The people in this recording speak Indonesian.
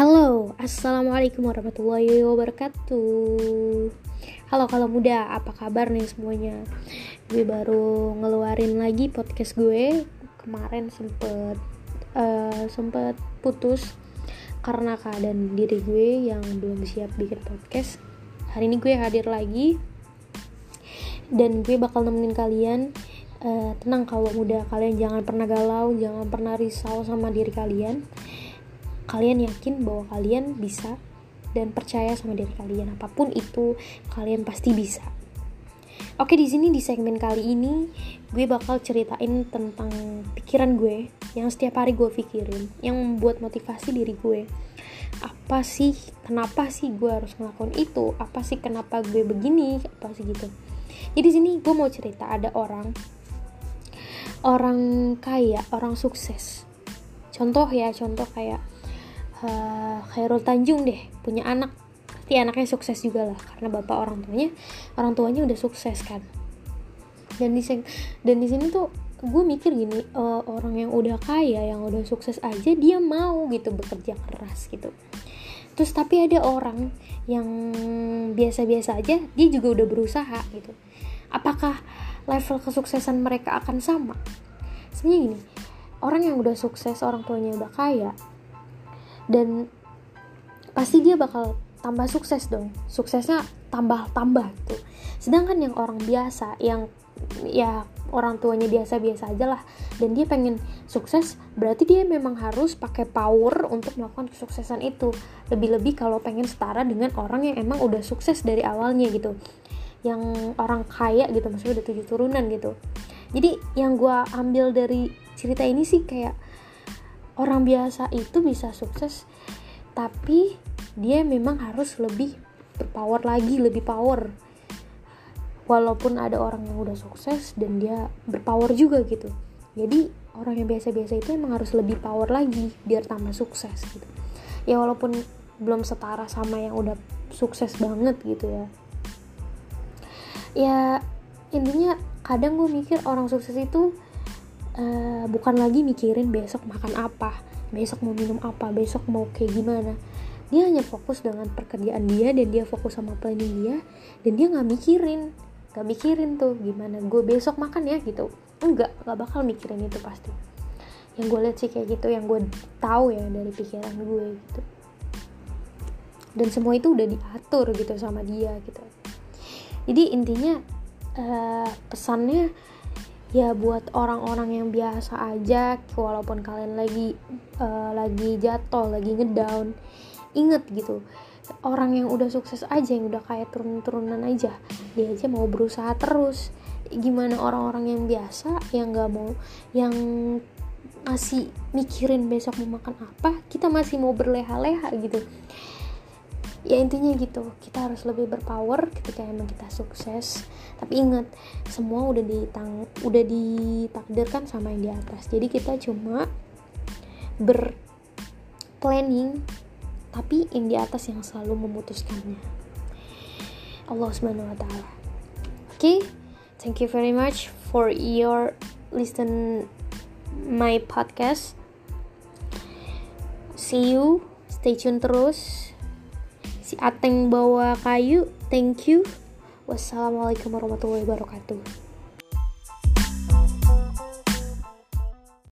Halo, assalamualaikum warahmatullahi wabarakatuh. Halo kalau muda, apa kabar nih semuanya? Gue baru ngeluarin lagi podcast gue. Kemarin sempet uh, sempet putus karena keadaan diri gue yang belum siap bikin podcast. Hari ini gue hadir lagi dan gue bakal nemenin kalian uh, tenang kalau muda kalian jangan pernah galau jangan pernah risau sama diri kalian kalian yakin bahwa kalian bisa dan percaya sama diri kalian apa pun itu kalian pasti bisa. Oke di sini di segmen kali ini gue bakal ceritain tentang pikiran gue yang setiap hari gue pikirin yang membuat motivasi diri gue. Apa sih kenapa sih gue harus ngelakuin itu? Apa sih kenapa gue begini? Apa sih gitu. Jadi sini gue mau cerita ada orang orang kaya orang sukses. Contoh ya contoh kayak uh, Khairul Tanjung deh punya anak. Pasti anaknya sukses juga lah karena bapak orang tuanya orang tuanya udah sukses kan. Dan di dan di sini tuh gue mikir gini uh, orang yang udah kaya yang udah sukses aja dia mau gitu bekerja keras gitu. Terus tapi ada orang yang biasa-biasa aja dia juga udah berusaha gitu. Apakah level kesuksesan mereka akan sama? Sebenarnya gini orang yang udah sukses orang tuanya udah kaya dan pasti dia bakal tambah sukses dong. Suksesnya tambah tambah tuh sedangkan yang orang biasa yang ya orang tuanya biasa-biasa aja lah. Dan dia pengen sukses berarti dia memang harus pakai power untuk melakukan kesuksesan itu. Lebih-lebih kalau pengen setara dengan orang yang emang udah sukses dari awalnya gitu. Yang orang kaya gitu maksudnya udah tujuh turunan gitu. Jadi yang gue ambil dari cerita ini sih kayak orang biasa itu bisa sukses tapi dia memang harus lebih berpower lagi lebih power. Walaupun ada orang yang udah sukses dan dia berpower juga gitu. Jadi orang yang biasa-biasa itu emang harus lebih power lagi biar tambah sukses gitu. Ya walaupun belum setara sama yang udah sukses banget gitu ya. Ya intinya kadang gue mikir orang sukses itu uh, bukan lagi mikirin besok makan apa besok mau minum apa besok mau kayak gimana. Dia hanya fokus dengan pekerjaan dia dan dia fokus sama planning dia dan dia nggak mikirin nggak mikirin tuh gimana gue besok makan ya gitu. Enggak nggak bakal mikirin itu pasti. Yang gue lihat sih kayak gitu yang gue tahu ya dari pikiran gue gitu. Dan semua itu udah diatur gitu sama dia gitu. Jadi intinya uh, pesannya ya buat orang-orang yang biasa aja walaupun kalian lagi uh, lagi jatuh lagi ngedown inget gitu. Orang yang udah sukses aja yang udah kayak turun-turunan aja dia aja mau berusaha terus. Gimana orang-orang yang biasa yang nggak mau yang masih mikirin besok mau makan apa kita masih mau berleha-leha gitu ya intinya gitu. Kita harus lebih berpower ketika emang kita sukses. Tapi ingat semua udah ditang udah ditakdirkan sama yang di atas. Jadi kita cuma ber planning tapi yang di atas yang selalu memutuskannya. Allah subhanahu wa taala. Oke? Okay? thank you very much for your listen my podcast. See you. Stay tune terus si Ateng bawa kayu. Thank you. Wassalamualaikum warahmatullahi wabarakatuh